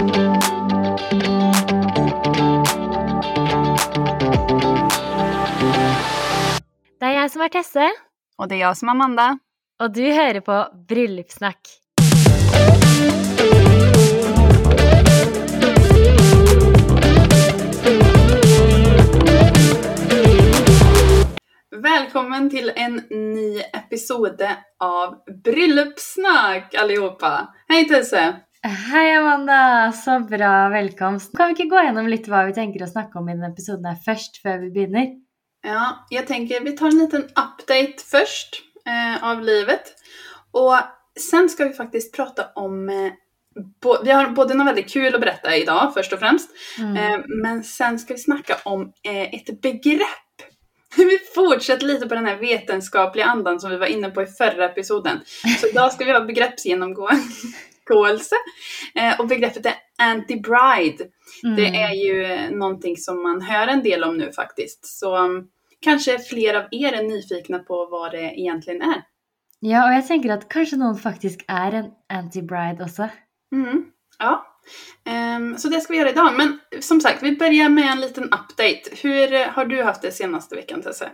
Det er jeg som er Tesse, Och det är jag som är Amanda. og du hører på Bryllupssnakk. Välkommen till en ny episode av Bröllopssnack allihopa! Hej Tesse! Hei, Amanda! Så bra velkomst. Kan vi ikke gå gjennom litt hva vi tenker å snakke om i denne episoden her først, før vi begynner? Ja, jag tänker vi tar en liten update först eh, av livet. Och sen ska vi faktiskt prata om eh, vi har både något väldigt kul att berätta idag först och främst. Mm. Eh, men sen ska vi snacka om eh, ett begrepp. Vi fortsätter lite på den här vetenskapliga andan som vi var inne på i förra episoden. Så idag ska vi ha begreppsgenomgåelse. Eh, och begreppet är anti-bride. Mm. Det är ju någonting som man hör en del om nu faktiskt. Så um, kanske fler av er är nyfikna på vad det egentligen är. Ja, og jeg tenker at kanskje noen faktisk er en anti-bride også. Mm, ja. Ehm, så det ska vi göra idag. Men som sagt, vi börjar med en liten update. Hur har du haft det senaste veckan Tesse?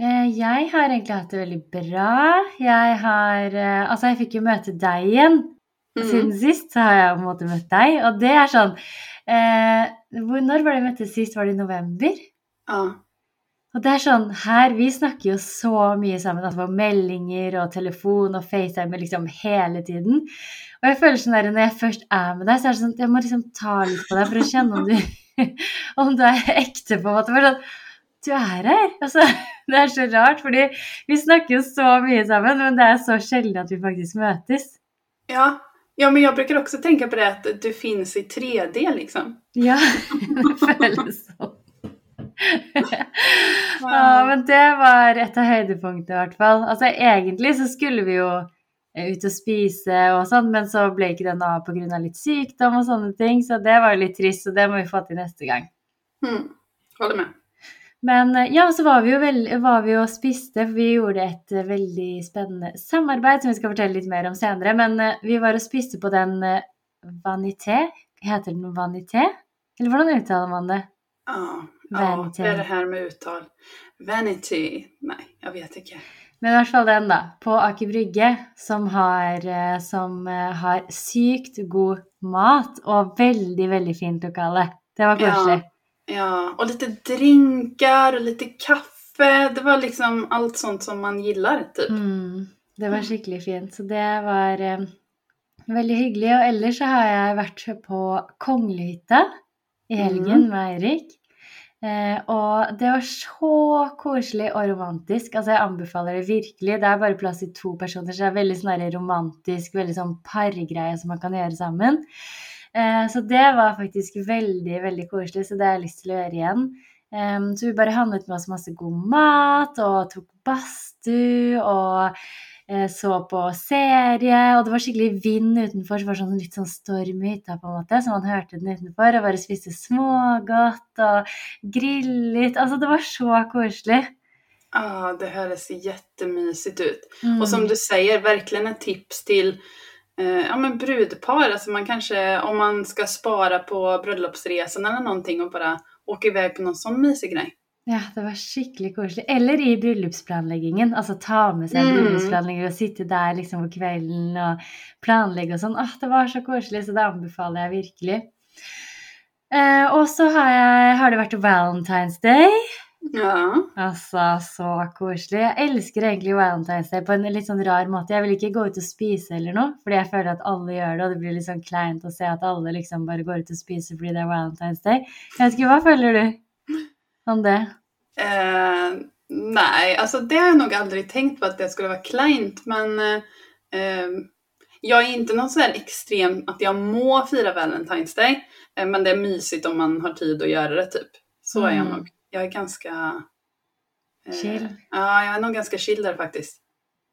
Eh, Jeg har egentlig hatt det veldig bra. Jeg har eh, Altså, jeg fikk jo møte deg igjen. Mm. Siden sist så har jeg på en måte møtt deg, og det er sånn eh, Når var det vi møttes sist? Var det i november? Ja. Og det er sånn, her, Vi snakker jo så mye sammen, altså på meldinger og telefon og FaceTime liksom hele tiden. Og jeg føler sånn der, når jeg først er med deg, så er det sånn jeg må liksom ta litt på deg for å kjenne om du, om du er ekte, på en måte. For sånn, du er her! Altså, det er så rart, fordi vi snakker jo så mye sammen, men det er så sjelden at vi faktisk møtes. Ja. Ja, men jag brukar också tänka på det att du finns i 3D liksom. Ja, føles sånn. Ja, men det var et av høydepunktene i hvert fall. Altså egentlig så skulle vi jo eh, ut og spise og sånn, men så ble ikke den av pga. litt sykdom og sånne ting, så det var jo litt trist, og det må vi få til neste gang. Mm. Håller med. Men eh, ja, så var vi vel, var vi og spiste, for vi gjorde et eh, veldig spennende samarbeid som vi skal fortelle litt mer om senere. Men eh, vi var og spiste på den Vanité. Heter den Vanité? Eller hvordan uttaler man det? Ja, ja det är det här med uttal. Vanity. Nej, jag vet inte. Men i hvert fall den, da. På Aker Brygge, som har, som har sykt god mat og veldig, veldig fint lokale. Det var koselig. Ja, och lite drinkar och lite kaffe. Det var liksom allt sånt som man gillar typ. Mm, det var skikkelig fint. Så det var eh, veldig hyggelig. Og ellers så har jeg vært på Konglehytta i helgen med Eirik. Eh, og det var så koselig og romantisk. Altså, jeg anbefaler det virkelig. Det er bare plass til to personer, så det er veldig sånn der romantisk, veldig sånn pargreie som man kan gjøre sammen. Eh, så det var faktisk veldig, veldig koselig, så det har jeg lyst til å gjøre igjen. Så vi bare handlet med oss masse god mat og tok badstue og eh, så på serie. Og det var skikkelig vind utenfor, så det var sånn litt sånn storm i hytta, på en måte, så man hørte den utenfor. Og bare spiste smågodt og grillet. Altså, det var så koselig. Ja, det hördes jättemysigt ut. Mm. Och som du säger, verkligen ett tips till ja, men brudpar. Alltså man kanske, om man ska spara på bröllopsresan eller någonting och bara åka iväg på någon sån mysig grej. Ja, det var skikkelig koselig. Eller i bryllupsplanleggingen. Altså ta med seg Mm. bryllupsplanlegger og sitte der liksom på kvelden og planlegge og sånn. Åh, det var så koselig, så det anbefaler jeg virkelig. Eh, og så har, jeg, har det vært Valentine's Day. Ja. Altså, så koselig. Jeg elsker egentlig Valentine's Day på en litt sånn rar måte. Jeg vil ikke gå ut og spise eller noe, fordi jeg føler at alle gjør det, og det blir litt sånn kleint å se at alle liksom bare går ut og spiser fordi det er Valentine's Day. Jeg vet ikke, hva føler du om det? Eh, nej, alltså det har jag nog aldrig tänkt på att det skulle vara kleint, men eh, eh, jag är inte någon så här extrem att jag må fira Valentine's Day, eh, men det är mysigt om man har tid att göra det typ. Så är jag Mm. nog. Jag är ganska... eh, Chill. Ja, jag är nog ganska chill där faktiskt.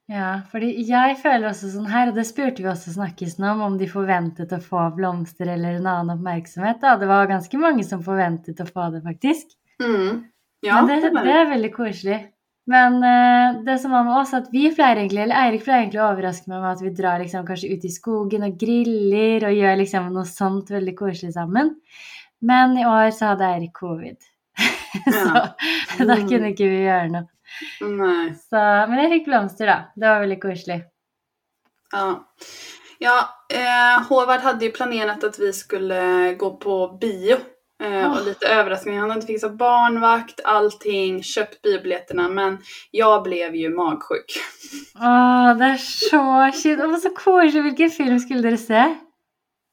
Ja, fordi jeg føler også sånn her, og det spurte vi også snakkisen om, om de forventet å få blomster eller en annen oppmerksomhet. Da. Det var ganske mange som forventet å få det, faktisk. Mm. Ja, Men det, det er veldig koselig. Men eh, det som var med oss, at vi pleier egentlig, eller Eirik pleier egentlig å overraske meg med at vi drar liksom kanskje ut i skogen og griller og gjør liksom noe sånt veldig koselig sammen. Men i år så hadde Eirik covid. så da Mm. kunne ikke vi gjøre noe. Nej. Så, men jeg fikk blomster, da. Det var veldig koselig. Ja, ja eh, Håvard hade ju planerat att vi skulle gå på bio. Eh, Åh. Och lite överraskningar. Han hade fixat barnvakt, allting, köpt biobiljetterna. Men jag blev ju magsjuk. Å, det er så kjipt. Å, så koselig. Hvilken film skulle dere se?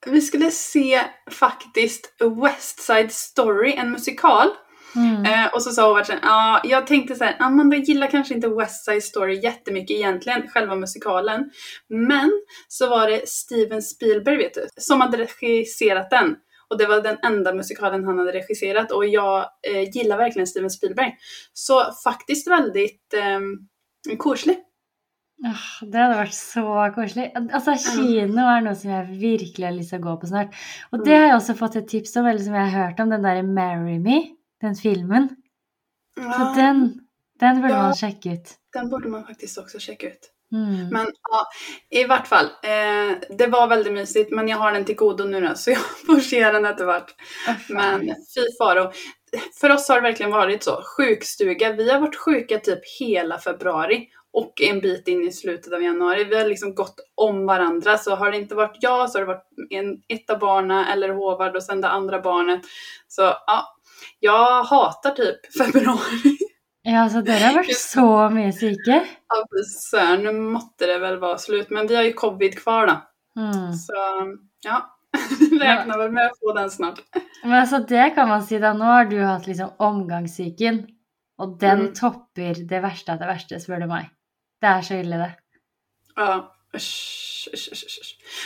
Vi skulle se faktiskt West Side Story, en musikal. Mm. Eh, och så sa Håvard sen, ja, jag tänkte så här, Amanda gillar kanske inte West Side Story jättemycket egentligen, själva musikalen. Men så var det Steven Spielberg, vet du, som hade regisserat den. Och det var den enda musikalen han hade regisserat och jag eh, gillar verkligen Steven Spielberg. Så faktiskt väldigt eh, koselig. Åh, det hadde vært så koselig. Altså, Kino er noe som har lyst til å gå på snart. Og det har jeg også fått et tips om, eller som jeg har hørt om, den derre 'Marry Me', den filmen. Så Ja, den, den burde Ja. man sjekke ut. den borde man faktiskt också checka ut. Mm. Men ja, i vart fall. Eh, det var väldigt mysigt men jag har den till godo nu då, så jag får se den eftervart. Faen. Men fy faro. För oss har det verkligen varit så. Sjukstuga. Vi har varit sjuka typ hela februari och en bit in i slutet av januari. Vi har liksom gått om varandra. Så har det inte varit jag så har det varit en, ett av barnen eller Håvard och sen det andra barnet. Så ja, jag hatar typ februari. Ja, så dere har vært så syke? Ja, så nu måtte det väl vara slut. Men vi har ju covid kvar då. Mm. Så ja, räknar väl med att få den snart. Men altså, det kan man si da. Nå har du hatt liksom omgangssyken, og den Mm. topper det verste av det verste, spør du meg. Det er så ille, det. Ja.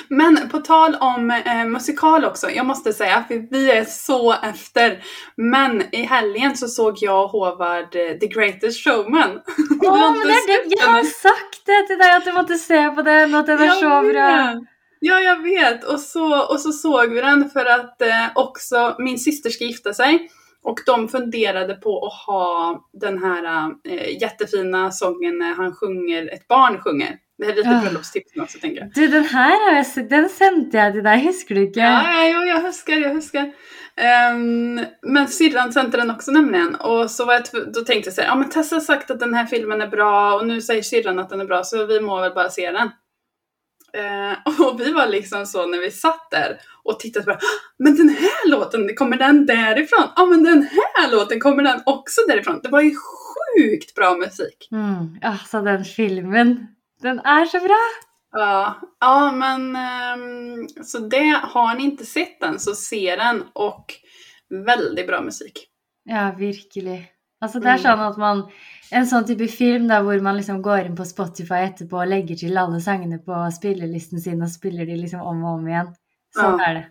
Men på tal om eh, musikal också, jag måste säga, för vi är så efter. Men i helgen så såg jag och Håvard eh, The Greatest Showman. Å, Du har men det Jeg har sagt det til deg, at du måtte se på den, at den er så Jag bra. Ja, jag vet. Och så, och så såg vi den för att eh, också min syster ska gifta sig. Och de funderade på att ha den här eh, jättefina sången när han sjunger, ett barn sjunger. Det här är lite Ah. bröllopstips också tänker jag. Du, den her har jeg sett, den sendte jeg til deg, husker du ikke? Ja, jo, jag huskar, jag huskar. Ehm, men syrran sände den också nämligen. Och så var jag då tänkte jag så här, ja men Tessa har sagt att den här filmen är bra och nu säger syrran att den är bra så vi må väl bara se den. Eh, och vi var liksom så när vi satt där och tittade på "Ah, men den här låten, kommer den därifrån? Ja men den här låten, kommer den också därifrån? Det var ju sjukt bra musik. Mm, altså, den filmen, den er så bra! Ja, ja men ehm, så det, har ni inte sett den så se den och väldigt bra musik. Ja, virkelig. Altså, det er Mm. sånn at man En sånn type film da, hvor man liksom går inn på Spotify etterpå og legger til alle sangene på spillelisten sin og spiller de liksom om og om igjen. Sånn Ja. er det.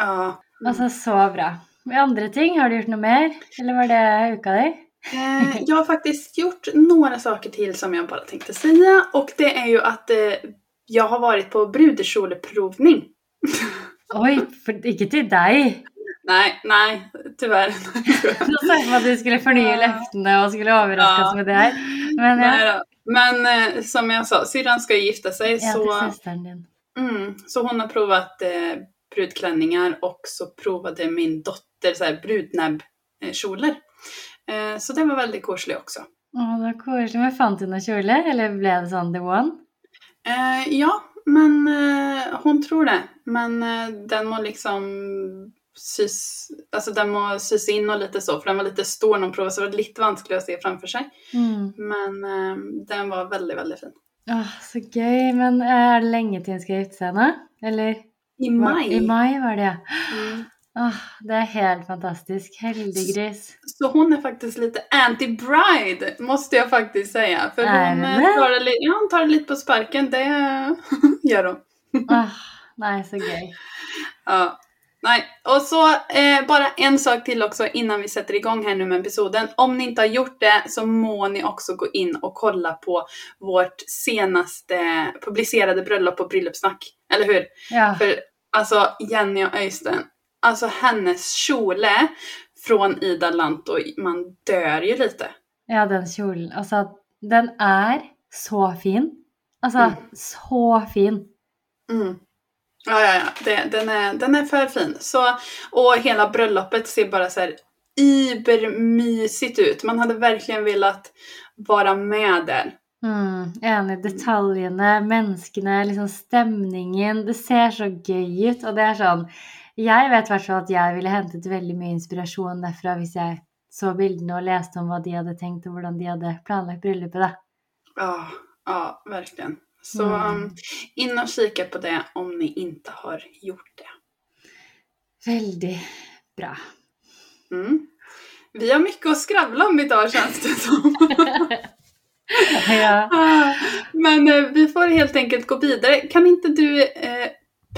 Ja. Altså, så bra. Med andre ting, har du gjort noe mer? Eller var det uka di? Eh, jag har faktiskt gjort några saker till som jag bara tänkte säga och det är ju att eh, jag har varit på brudekjoleprovning. Oi, for, ikke til deg! Nej, nej, tyvärr. Nå sa jeg for meg at du skulle fornye Ja. løftene og skulle overraske oss Ja. med det her. Men ja, Nej då. Men eh, som jag sa, syrran ska gifta sig ja så, mm, så hon har provat eh, brudklänningar och så provade min dotter så här brudnäbbkjolar. Eh, så det var väldigt koselig också. Det er koselig. Men fant du noe kjole, eller ble det sånn the one? Eh, ja, men eh, hon tror det. Men eh, den må liksom sys, alltså den må sys in och lite så, för den var lite stor när hon provade så det var lite vanskelig att se framför sig. Mm. Men eh, den var väldigt, väldigt fin. Åh, så gøy. Men eh, er det lenge til hun skal gifte seg nå? Eller? I maj. I mai var det, ja. Mm. Åh, det är helt fantastiskt. Heldig gris. Så hon är faktiskt lite anti-bride, måste jag faktiskt säga. För Är hon, eh, tar det, ja, hon tar det lite på sparken, det gör hon. Åh, nej, så gøy. Ja. Nej, och så eh, bara en sak till också innan vi sätter igång här nu med episoden. Om ni inte har gjort det så må ni också gå in och kolla på vårt senaste publicerade bröllop och bröllopssnack. Eller hur? Ja. För alltså Jenny och Öystein, alltså hennes kjole från Ida Lanto, man dör ju lite. Ja, den kjolen. Altså, den er så fin. Altså, Mm. så fin. Mm. Ja, ja, ja. Det, den, är, den är för fin. Så, och hela bröllopet ser bara så här übermysigt ut. Man hade verkligen velat vara med där. Mm, enig. Detaljene, menneskene, liksom stemningen. Det ser så gøy ut. Og det er sånn Jeg vet i hvert fall at jeg ville hentet veldig mye inspirasjon derfra hvis jeg så bildene og leste om hva de hadde tenkt og hvordan de hadde planlagt bryllupet. da. Ja, ja verkligen. Så Mm. um, in och kika på det om ni inte har gjort det. Veldig bra. Mm. Vi har mycket att skravla om idag känns det som. Ja. Men eh, vi får helt enkelt gå vidare. Kan inte du eh,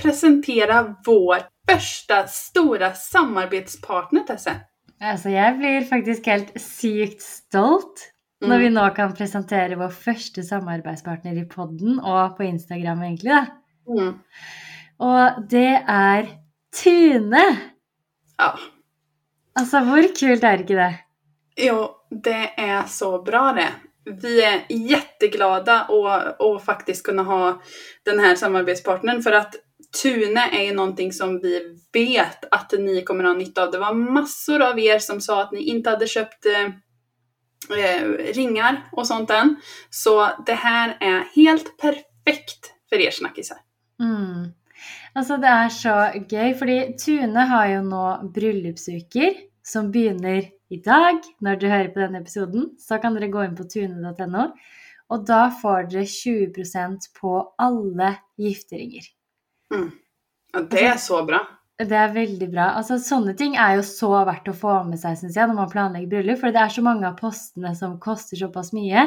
presentera vår första stora samarbetspartner Tesse? Altså, jeg blir faktisk helt sykt stolt når vi nå kan presentere vår første samarbeidspartner i podden og på Instagram, egentlig. da. Mm. Og det er Tune! Ja, Altså, hvor kult er ikke det? jo, det är så bra det. Vi är jätteglada och, och faktiskt kunna ha den här samarbetspartnern för att Tune är ju någonting som vi vet att ni kommer ha nytta av. Det var massor av er som sa att ni inte hade köpt eh, ringar och sånt än. Så det här är helt perfekt för er snackisar. Mm. Altså, det er så gøy, fordi Tune har jo nå bryllupsuker som begynner i dag. Når dere hører på denne episoden, så kan dere gå inn på tune.no, og da får dere 20% på alle gifteringer. Ja, det är så bra. Det er veldig bra. Altså, sånne ting er jo så verdt å få med seg synes jeg, når man planlegger bryllup. For det er så mange av postene som koster såpass mye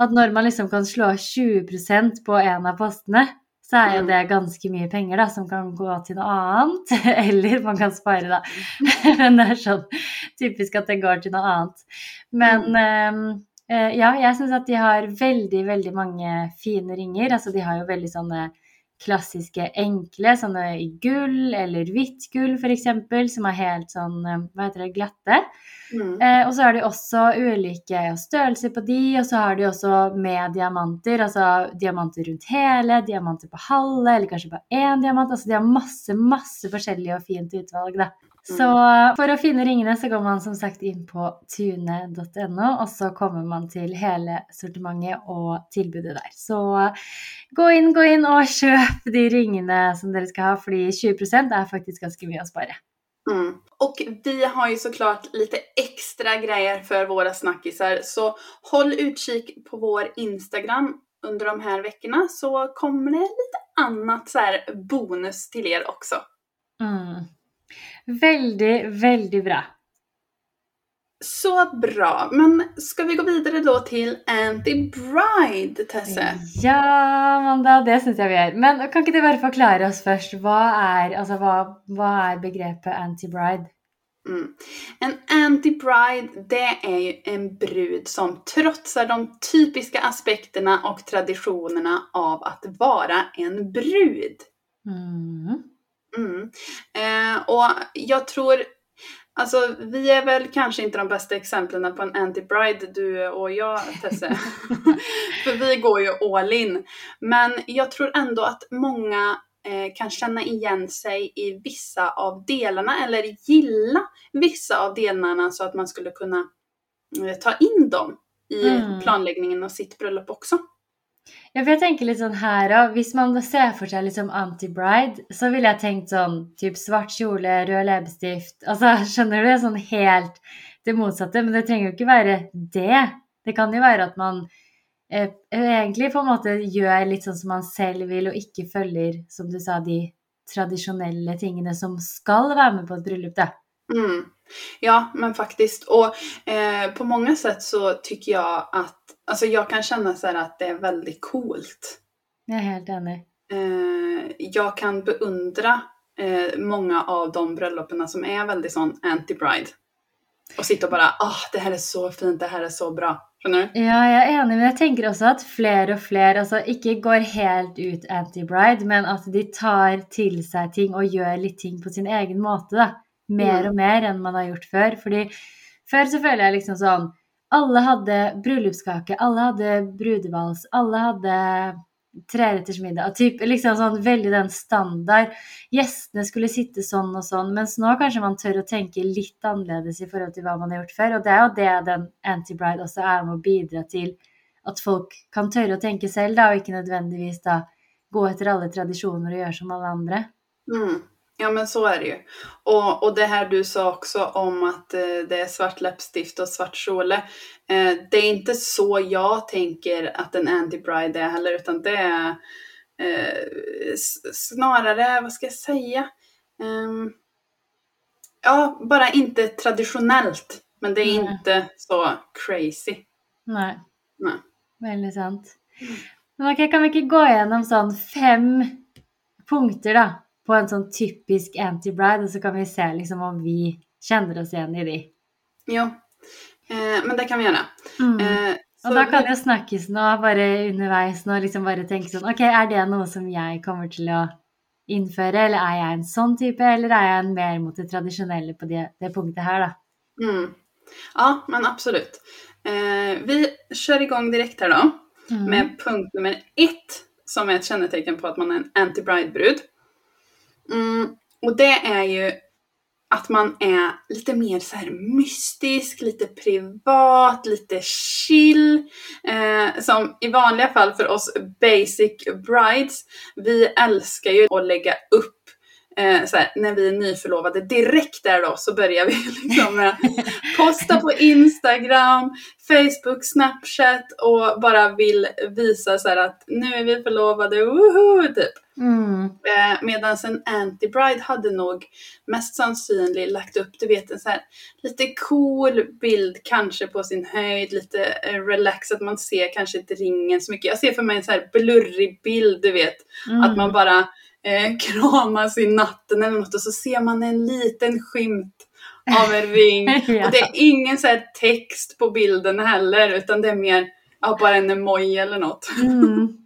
at når man liksom kan slå av 20% på en av postene, så er jo Mm. det ganske mye penger da, som kan gå til noe annet. Eller man kan spare, da. Men det er sånn typisk at det går til noe annet. Men ehm, eh, ja, jeg syns at de har veldig, veldig mange fine ringer. Altså de har jo veldig sånne klassiske enkle, sånne i gull eller hvitt gull f.eks., som er helt sånn, eh, hva heter det, glatte. Mm. Eh, og så har de også ulike størrelser på de, og så har de også med diamanter, altså diamanter rundt hele, diamanter på halve, eller kanskje bare én diamant. Altså de har masse, masse forskjellig og fint utvalg, da. Så for å finne ringene så går man som sagt inn på tune.no, og så kommer man til hele sortimentet og tilbudet der. Så gå inn, gå inn og kjøp de ringene som dere skal ha, fordi 20 er faktisk ganske mye å spare. Mm. Och vi har ju såklart lite extra grejer för våra snackisar. Så håll utkik på vår Instagram under de här veckorna så kommer det lite annat så här bonus till er också. Mm. Veldig, veldig bra. Så bra. Men ska vi gå vidare då till Anti-Bride, Tesse? Ja, Amanda, det syns jeg vi gjør. Men kan ikke du bare forklare oss først, hva er, altså, hva, hva er begrepet anti-bride? Mm. En anti-bride, det är ju en brud som trotsar de typiska aspekterna och traditionerna av att vara en brud. Mm. Mm. Eh, och jag tror, alltså vi är väl kanske inte de bästa exemplen på en anti-bride, du och jag Tesse. För vi går ju all in. Men jag tror ändå att många eh, kan känna igen sig i vissa av delarna eller gilla vissa av delarna så att man skulle kunna eh, ta in dem i Mm. planläggningen av sitt bröllop också. Ja, for jeg tenker litt sånn her òg, hvis man ser for seg liksom anti-bride, så ville jeg tenkt sånn typ svart kjole, rød leppestift Altså, skjønner du? Sånn helt det motsatte. Men det trenger jo ikke være det. Det kan jo være at man eh, egentlig på en måte gjør litt sånn som man selv vil, og ikke følger, som du sa, de tradisjonelle tingene som skal være med på et bryllup, da. Mm. Ja, men faktiskt. Och eh, på många sätt så tycker jag att, alltså jag kan känna så här att det är väldigt coolt. Helt enig. Eh, jag kan beundra eh, många av de bröllopen som är väldigt sån anti-bride. Och sitta och bara, ah, det här är så fint, det här är så bra. Skjønner du? Ja, jeg er enig, men jeg tenker også at flere og flere altså ikke går helt ut anti-bride, men at de tar til seg ting og gjør litt ting på sin egen måte, da. Mer Mm. og mer enn man har gjort før. Fordi før så føler jeg liksom sånn Alla hade bryllupskake, alla hade brudevals, alla hade trerettersmiddag. Og typ liksom sånn veldig den standard. Gjestene skulle sitte sånn og sånn, mens nå kanskje man tør å tenke litt annerledes i forhold til hva man har gjort før. Og det jo det den Anti-Bride også er med å bidra til at folk kan tørre å tenke selv, da, og ikke nødvendigvis da gå etter alle tradisjoner og gjøre som alle andre. Mm. Ja men så är det ju. Och, och det här du sa också om att eh, det är svart läppstift och svart kjole. Eh, det är inte så jag tänker att en anti-bride är heller utan det är eh, snarare, vad ska jag säga? Ehm, ja, bara inte traditionellt. Men det är Nej. inte så crazy. Nej. Nej. Veldig sant. Men ok, kan ikke gå gjennom sånn fem punkter da, på en sånn typisk anti-bride, og så kan vi se liksom om vi kjenner oss igjen i de. Jo, eh, men det kan vi göra. Mm. Eh, så da vi- kan jo snakkes nå bare underveis nå, liksom bare tenke sånn Ok, er det noe som jeg kommer til å innføre, eller er jeg en sånn type, eller er jeg en mer mot det tradisjonelle på det, det punktet her, da? Mm. Ja, men absolut. Eh, vi kör igång direkt här då Mm. med punkt nummer ett som är ett kännetecken på att man är en anti-bride-brud. Mm, och det är ju att man är lite mer så här mystisk, lite privat, lite chill. Eh, som i vanliga fall för oss basic brides, vi älskar ju att lägga upp eh, så här, när vi är nyförlovade, direkt där då så börjar vi liksom med posta på Instagram, Facebook, Snapchat och bara vill visa så här att nu är vi förlovade, woho, typ. Mm. Medan en anti-bride hade nog mest sannolikt lagt upp, du vet, en så här lite cool bild kanske på sin höjd, lite eh, relax, att man ser kanske inte ringen så mycket. Jag ser för mig en så här blurrig bild, du vet, Mm. att man bara eh, kramas i natten eller något och så ser man en liten skymt av en ring. ja. Och det är ingen så text på bilden heller, utan det är mer ja, bara en emoji eller något. Mm.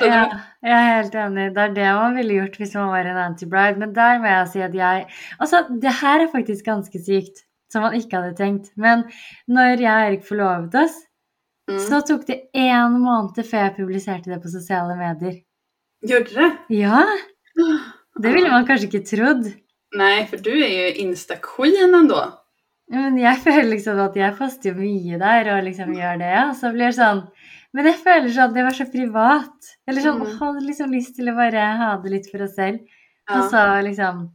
Ja, jeg er helt enig. Det er det man ville gjort hvis man var en anti-bride. Men der må jeg si at jeg Altså, det her er faktisk ganske sykt, som man ikke hadde tenkt. Men når jeg og Erik forlovet oss, Mm. så tok det én måned før jeg publiserte det på sosiale medier. Gjorde det? Ja! Det ville man kanskje ikke trodd. Nej, för du är ju Insta-queen ändå. Men jeg føler liksom at jeg poster jo mye der og liksom gjør det, og så blir det sånn Men jeg føler sånn det var så privat. Eller sånn, Mm. hadde liksom lyst til å bare ha det litt for oss selv. Ja. Og så liksom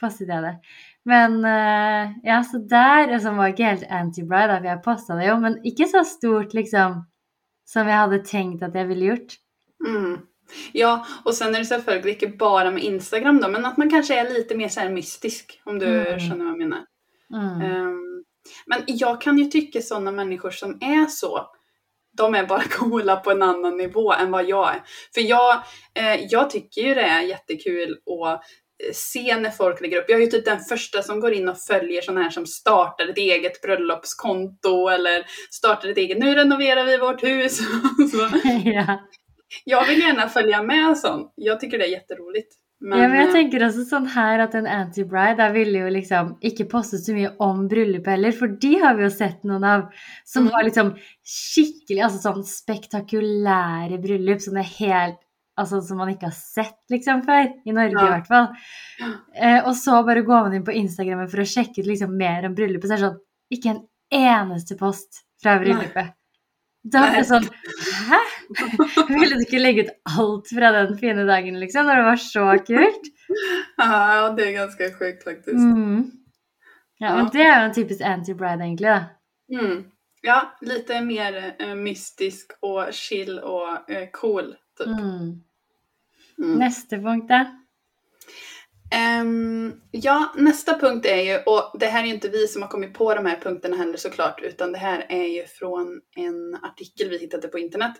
postet jeg det. Men eh, ja, så der altså, var ikke helt anti-bride, for jeg posta det jo, men ikke så stort liksom som jeg hadde tenkt at jeg ville gjort. Mm. Ja, och sen är det selvfølgelig inte bara med Instagram då, men att man kanske är lite mer så mystisk, om du Mm. skjønner vad jag menar. Mm. Ehm, men jag kan ju tycka sådana människor som är så, de är bara coola på en annan nivå än vad jag är. För jag, eh, jag tycker ju det är jättekul att eh, se när folk lägger upp. Jag är ju typ den första som går in och följer sådana här som startar ett eget bröllopskonto eller startar ett eget, nu renoverar vi vårt hus. ja. jag vill gärna följa med sånt. Jag tycker det är jätteroligt. Men, ja, men jeg eh, tenker også sånn her at en anti-bride ville jo liksom ikke poste så mye om bryllup heller, for de har vi jo sett noen av som Mhm. har liksom skikkelig altså sånn spektakulære bryllup som det er helt Altså som man ikke har sett liksom før, i Norge Ja. i hvert fall. Eh, og så bare går man inn på Instagram for å sjekke ut liksom mer om bryllupet, så er det sånn Ikke en eneste post fra bryllupet. Da er det sånn Hæ? Ville du ikke legge ut alt fra den fine dagen, liksom, når det var så kult? Ja, det är ganska sjukt faktiskt. Mm. Ja, men det er jo en typisk anti-bride, egentlig. Mm. Ja, lite mer eh, mystisk och chill och eh, cool. Typ. Mm. Mm. Neste punkt, da? Um, ja, nästa punkt är ju, och det här är ju inte vi som har kommit på de här punkterna heller såklart, utan det här är ju från en artikel vi hittade på internet.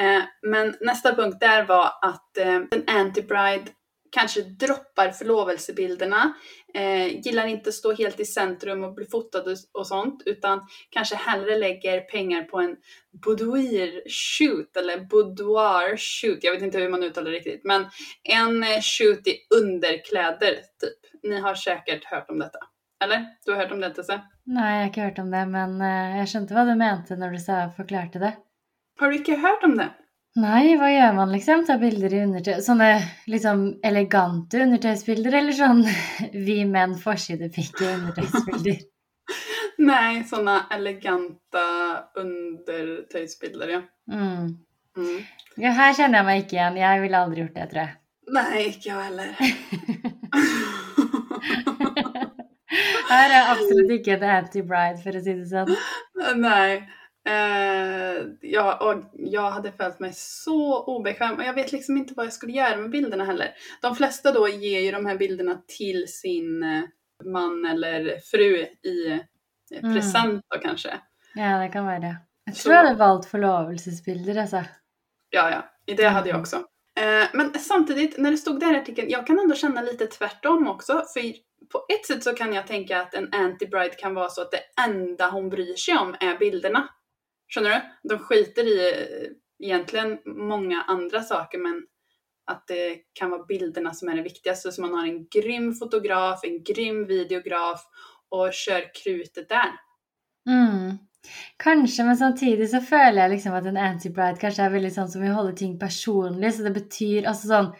Uh, men nästa punkt där var att ehm, uh, en anti-bride kanske droppar förlovelsebilderna, eh, gillar inte att stå helt i centrum och bli fotad och, sånt, utan kanske hellre lägger pengar på en boudoir shoot eller boudoir shoot, jag vet inte hur man uttalar det riktigt, men en eh, shoot i underkläder typ. Ni har säkert hört om detta. Eller? Du har hört om det Tesse? Nei, jeg har ikke hørt om det, men eh, jeg skjønte hva du mente når du sa, forklarte det. Har du ikke hørt om det? Nei, hva gjør man liksom? Ta bilder i undertøy Sånne liksom elegante undertøysbilder, eller sånn vi menn forsidepikk i undertøysbilder? Nej, ja. Mm. Mm. Ja, her kjenner jeg meg ikke igjen. Jeg ville aldri gjort det, tror jeg. Nej, inte jag heller. Her er absolutt ikke et anti-bride, for å si det sånn. Nej. Eh, ja, och jag hade följt mig så obekväm och jag vet liksom inte vad jag skulle göra med bilderna heller. De flesta då ger ju de här bilderna till sin eh, man eller fru i eh, Mm. present då kanske. Ja, det kan være det. Så- tror jeg hadde valgt forlovelsesbilder, altså. Ja, ja, det hade jag också. Eh, men samtidigt, när det stod där i artikeln, jag kan ändå känna lite tvärtom också. För på ett sätt så kan jag tänka att en anti-bride kan vara så att det enda hon bryr sig om är bilderna. Skönner du? De skiter i eh, egentligen många andra saker men att det kan vara bilderna som är det viktigaste. Så man har en grym fotograf, en grym videograf och kör krutet där. Mm. Kanskje, men samtidig så føler jeg liksom at en anti-bride kanskje er veldig sånn som vil holde ting personlig, så det betyr altså sånn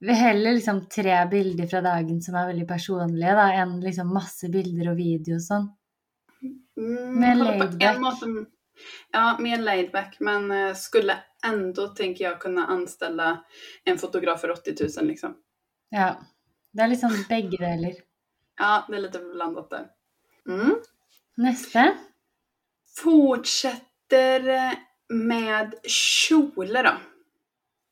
Vi heller liksom tre bilder fra dagen som er veldig personlige, da, enn liksom masse bilder og video og sånn. Mm, Mer kolla Ja, mer laid back. Men eh, skulle ändå, tänker jag, kunna anställa en fotograf för 80 000 liksom. Ja. Det er liksom begge deler. Ja, det är lite blandat där. Mm. Neste. Fortsätter eh, med kjolar då.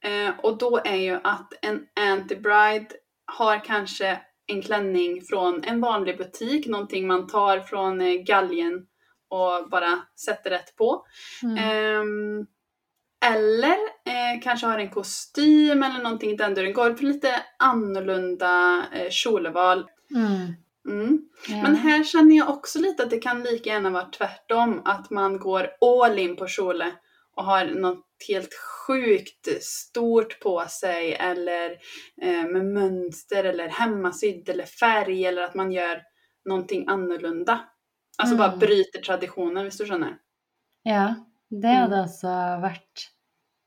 Eh, och då är ju att en anti-bride har kanske en klänning från en vanlig butik, någonting man tar från eh, galgen och bara sätter rätt på. Mm. Ehm, eller eh, kanske har en kostym eller någonting i den duren. Går för lite annorlunda eh, kjolval. Mm. Mm. Ja. Men här känner jag också lite att det kan lika gärna vara tvärtom. Att man går all in på kjole och har något helt sjukt stort på sig eller eh, med mönster eller hemmasydd eller färg eller att man gör någonting annorlunda. Alltså bara Mm. bryter traditionen, visst du skönner? ja. Det Mm. hadde også vært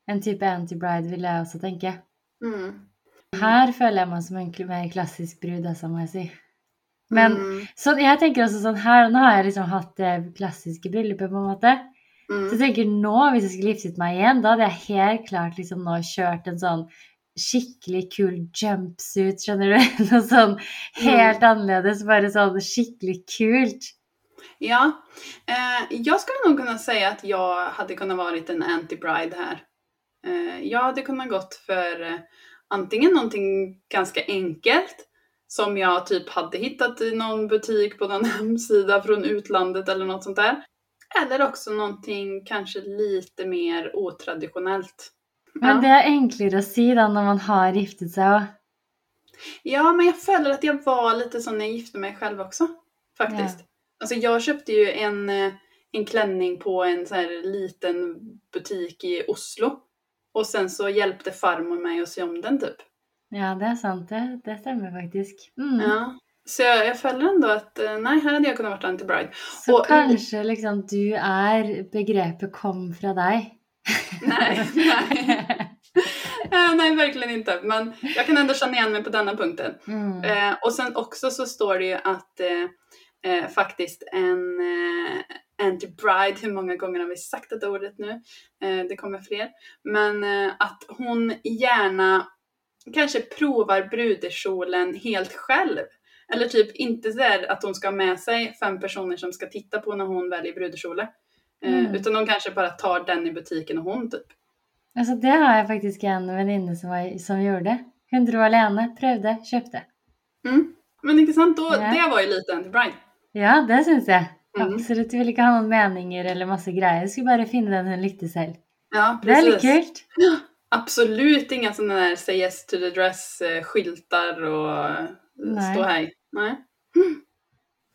en type anti-bride, vil jeg også tenke. Mm. Her føler jeg meg som en mer klassisk brud, altså, må jeg si. Men Mm. så jeg tenker også sånn her, Nå har jeg liksom hatt det klassiske bryllupet, på en måte. Mm. Så jeg tenker nå, hvis jeg skulle giftet meg igjen, da hadde jeg helt klart liksom nå kjørt en sånn skikkelig kul jumpsuit, skjønner du? Noe sånn helt annerledes, bare sånn skikkelig kult. Ja, eh, jag skulle nog kunna säga att jag hade kunnat varit en anti-bride här. Eh, jag hade kunnat gått för eh, antingen någonting ganska enkelt som jag typ hade hittat i någon butik på någon hemsida från utlandet eller något sånt där. Eller också någonting kanske lite mer otraditionellt. Men Ja. det enklere å si da når man har giftet seg òg. Ja, men jag följer att jag var lite så när jag gifte mig själv också. Faktiskt. Alltså jag köpte ju en, eh, en klänning på en så här liten butik i Oslo. Och sen så hjälpte farmor mig att sy om den typ. Ja, det er sant. Det, det stemmer faktisk. Mm. Ja. Så jag, jag följer ändå att, eh, nej, här hade jag kunnat vara anti-bride. Så Og- kanskje liksom du er begrepet 'kom fra deg'? Nej, nej. Eh, nej, verkligen inte. Men jag kan ändå känna igen mig på denna punkten. Mm. Eh, och sen också så står det ju att eh, eh, faktiskt en eh, anti-bride, hur många gånger har vi sagt det ordet nu? Eh, det kommer fler. Men eh, att hon gärna kanske provar brudekjolen helt själv. Eller typ inte där att hon ska ha med sig fem personer som ska titta på när hon väljer brudekjole. Eh, Mm. Utan de kanske bara tar den i butiken och hon typ. Altså, det har jeg faktisk en venninne som, var- som gjorde. Hun dro alene, prøvde, kjøpte. Mm. Men inte sant, då, Ja. det var ju lite anti-bride. Ja, det syns jeg. Mm. Absolutt. Hun ville ikke ha noen meninger eller masse greier. Skulle bare finne den hun likte selv. Ja, Det er litt kult. Absolut inga sådana där say yes to the dress eh, skyltar och eh, Nej. stå här. Nej.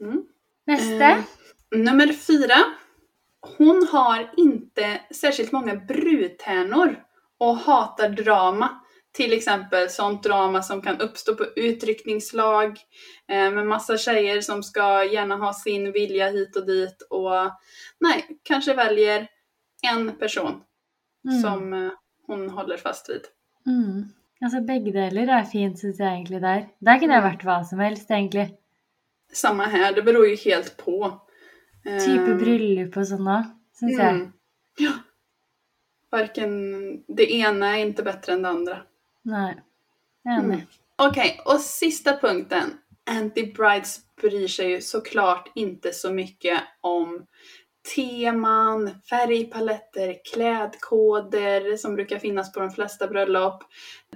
Mm. Neste. Eh, nummer fyra. Hon har inte särskilt många brudtärnor och hatar drama. Till exempel sånt drama som kan uppstå på utryckningslag eh, med massa tjejer som ska gärna ha sin vilja hit och dit och nej, kanske väljer en person Mm. som eh, hon håller fast vid. Mm. Altså, begge deler er fint, syns jeg egentlig der. Der kunne jeg Mm. vært hva som helst, egentlig. Samma här, det beror ju helt på. Eh, Type bryllup og sånn òg, syns mm. Ja. Varken det ena är inte bättre än det andra. Nej. Mm. Okej, och sista punkten. Anti-brides bryr sig ju såklart inte så mycket om teman, färgpaletter, klädkoder som brukar finnas på de flesta bröllop.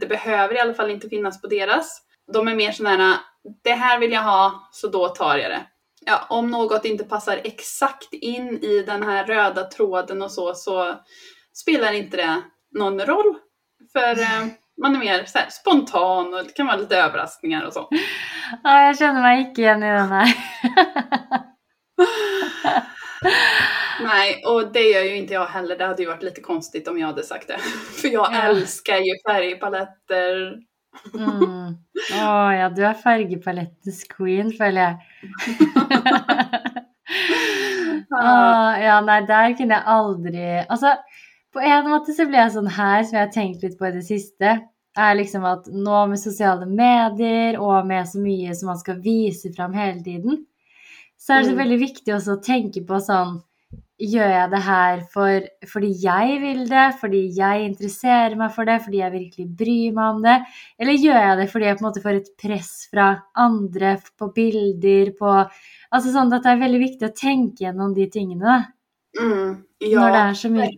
Det behöver i alla fall inte finnas på deras. De är mer sådana här, det här vill jag ha, så då tar jag det. Ja, om något inte passar exakt in i den här röda tråden och så, så spelar inte det någon roll. För eh, man är mer så här, spontan och det kan vara lite överraskningar og så. Å, jeg kjenner meg ikke igjen i den her. Nej, och det gör ju inte jag heller. Det hade ju varit lite konstigt om jag hade sagt det. För jag Ja. älskar ju färgpaletter. Mm. Å ja, du er fargepalettens queen, føler jeg. Å, ja, nei, der kunne jeg aldri Altså, på en måte så blir jeg sånn her, som jeg har tenkt litt på i det siste, er liksom at nå med sosiale medier og med så mye som man skal vise fram hele tiden, så er det så Mm. veldig viktig også å tenke på sånn Gjør jeg det her for, fordi jeg vil det, fordi jeg interesserer meg for det, fordi jeg virkelig bryr meg om det? Eller gjør jeg det fordi jeg på en måte får et press fra andre på bilder, på Altså sånn at det er veldig viktig å tenke gjennom de tingene, da. Mm, Når det ja, er så mye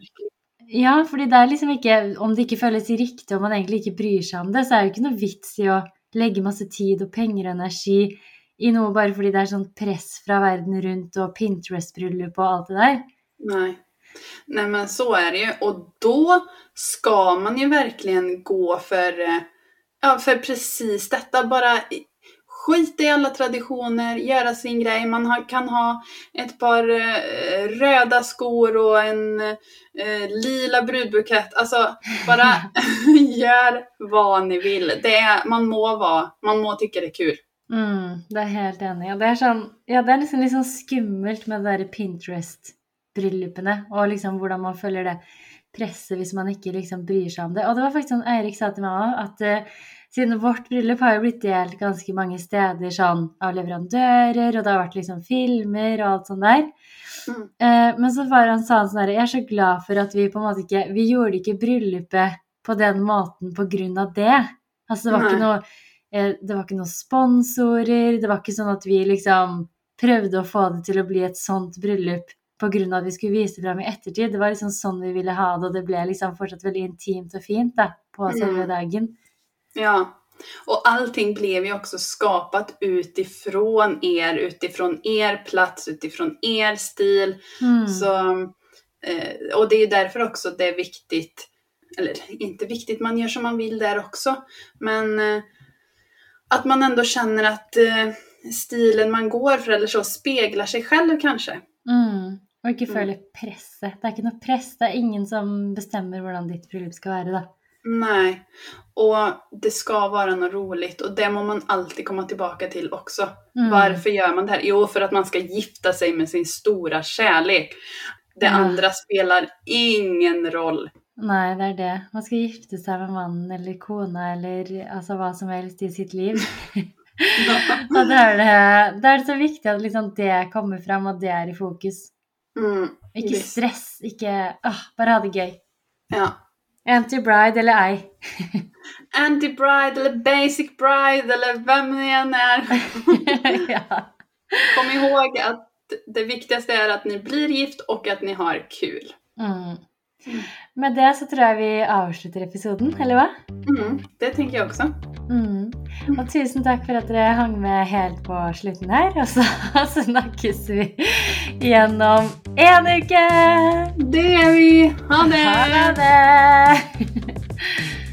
Ja, fordi det er liksom ikke Om det ikke føles riktig, og man egentlig ikke bryr seg om det, så er det ju ikke noe vits i å legge masse tid og penger og energi i noe bare fordi det er sånn press fra verden rundt og Pinterest-bröllop och allt det där. nej. Nej men så är det ju. Och då ska man ju verkligen gå för, eh, ja, för precis detta. Bara skita i alla traditioner, göra sin grej. Man har, kan ha ett par eh, röda skor och en eh, lila brudbukett. Alltså bara gör vad ni vill. Det är, man må vara, man må tycka det är kul. Mm, det er jeg helt enig. Og det er sånn Ja, det er liksom litt sånn skummelt med det derre Pinterest-bryllupene, og liksom hvordan man følger det presset hvis man ikke liksom bryr seg om det. Og det var faktisk sånn Eirik sa til meg òg, at eh, siden vårt bryllup har jo blitt delt ganske mange steder sånn av leverandører, og det har vært liksom filmer og alt sånt der. Mm. Eh, men så var han sa han sånn her Jeg er så glad for at vi på en måte ikke Vi gjorde ikke bryllupet på den måten på grunn av det. Altså det var ikke Nei. noe eh, Det var ikke noen sponsorer, det var ikke sånn at vi liksom prøvde å få det til å bli et sånt bryllup av at vi skulle vise fram i ettertid. Det var liksom sånn vi ville ha det, og det ble liksom fortsatt veldig intimt og fint da, på selve Mm. dagen. Ja. Och allting blev ju också skapat utifrån er, utifrån er plats, utifrån er stil. Mm. Så, eh, och det är därför också det är viktigt, eller inte viktigt, man gör som man vill där också, men eh, att man ändå känner att eh, stilen man går för eller så speglar sig själv kanske. Mm. Og ikke Mm. føle presset. Det ikke noe press, det er ingen som bestemmer hvordan ditt bryllup skal være, da. Nej, och det ska vara något roligt och det må man alltid komma tillbaka till också. Mm. Varför gör man det här? Jo, för att man ska gifta sig med sin stora kärlek. Det Ja. andra spelar ingen roll. Nei, det er det. Man skal gifte seg med mannen eller kona eller altså hva som helst i sitt liv. Er det, da er det så viktig at liksom det kommer fram, og det er i fokus. Mm, visst. stress, ikke åh, Bare ha det gøy. Ja. Anti-bride eller ei. Anti-bride eller basic bride eller vem ni än är. ja. Kom ihåg att det viktigaste är att ni blir gift och att ni har kul. Mm. Med det så tror jeg vi avslutter episoden, eller hva? Mm, det tänker jag också. Mm. Og tusen takk for at dere hang med helt på slutten her. Og så snakkes vi igjen om én uke! Det är vi! Ha det! Ha det!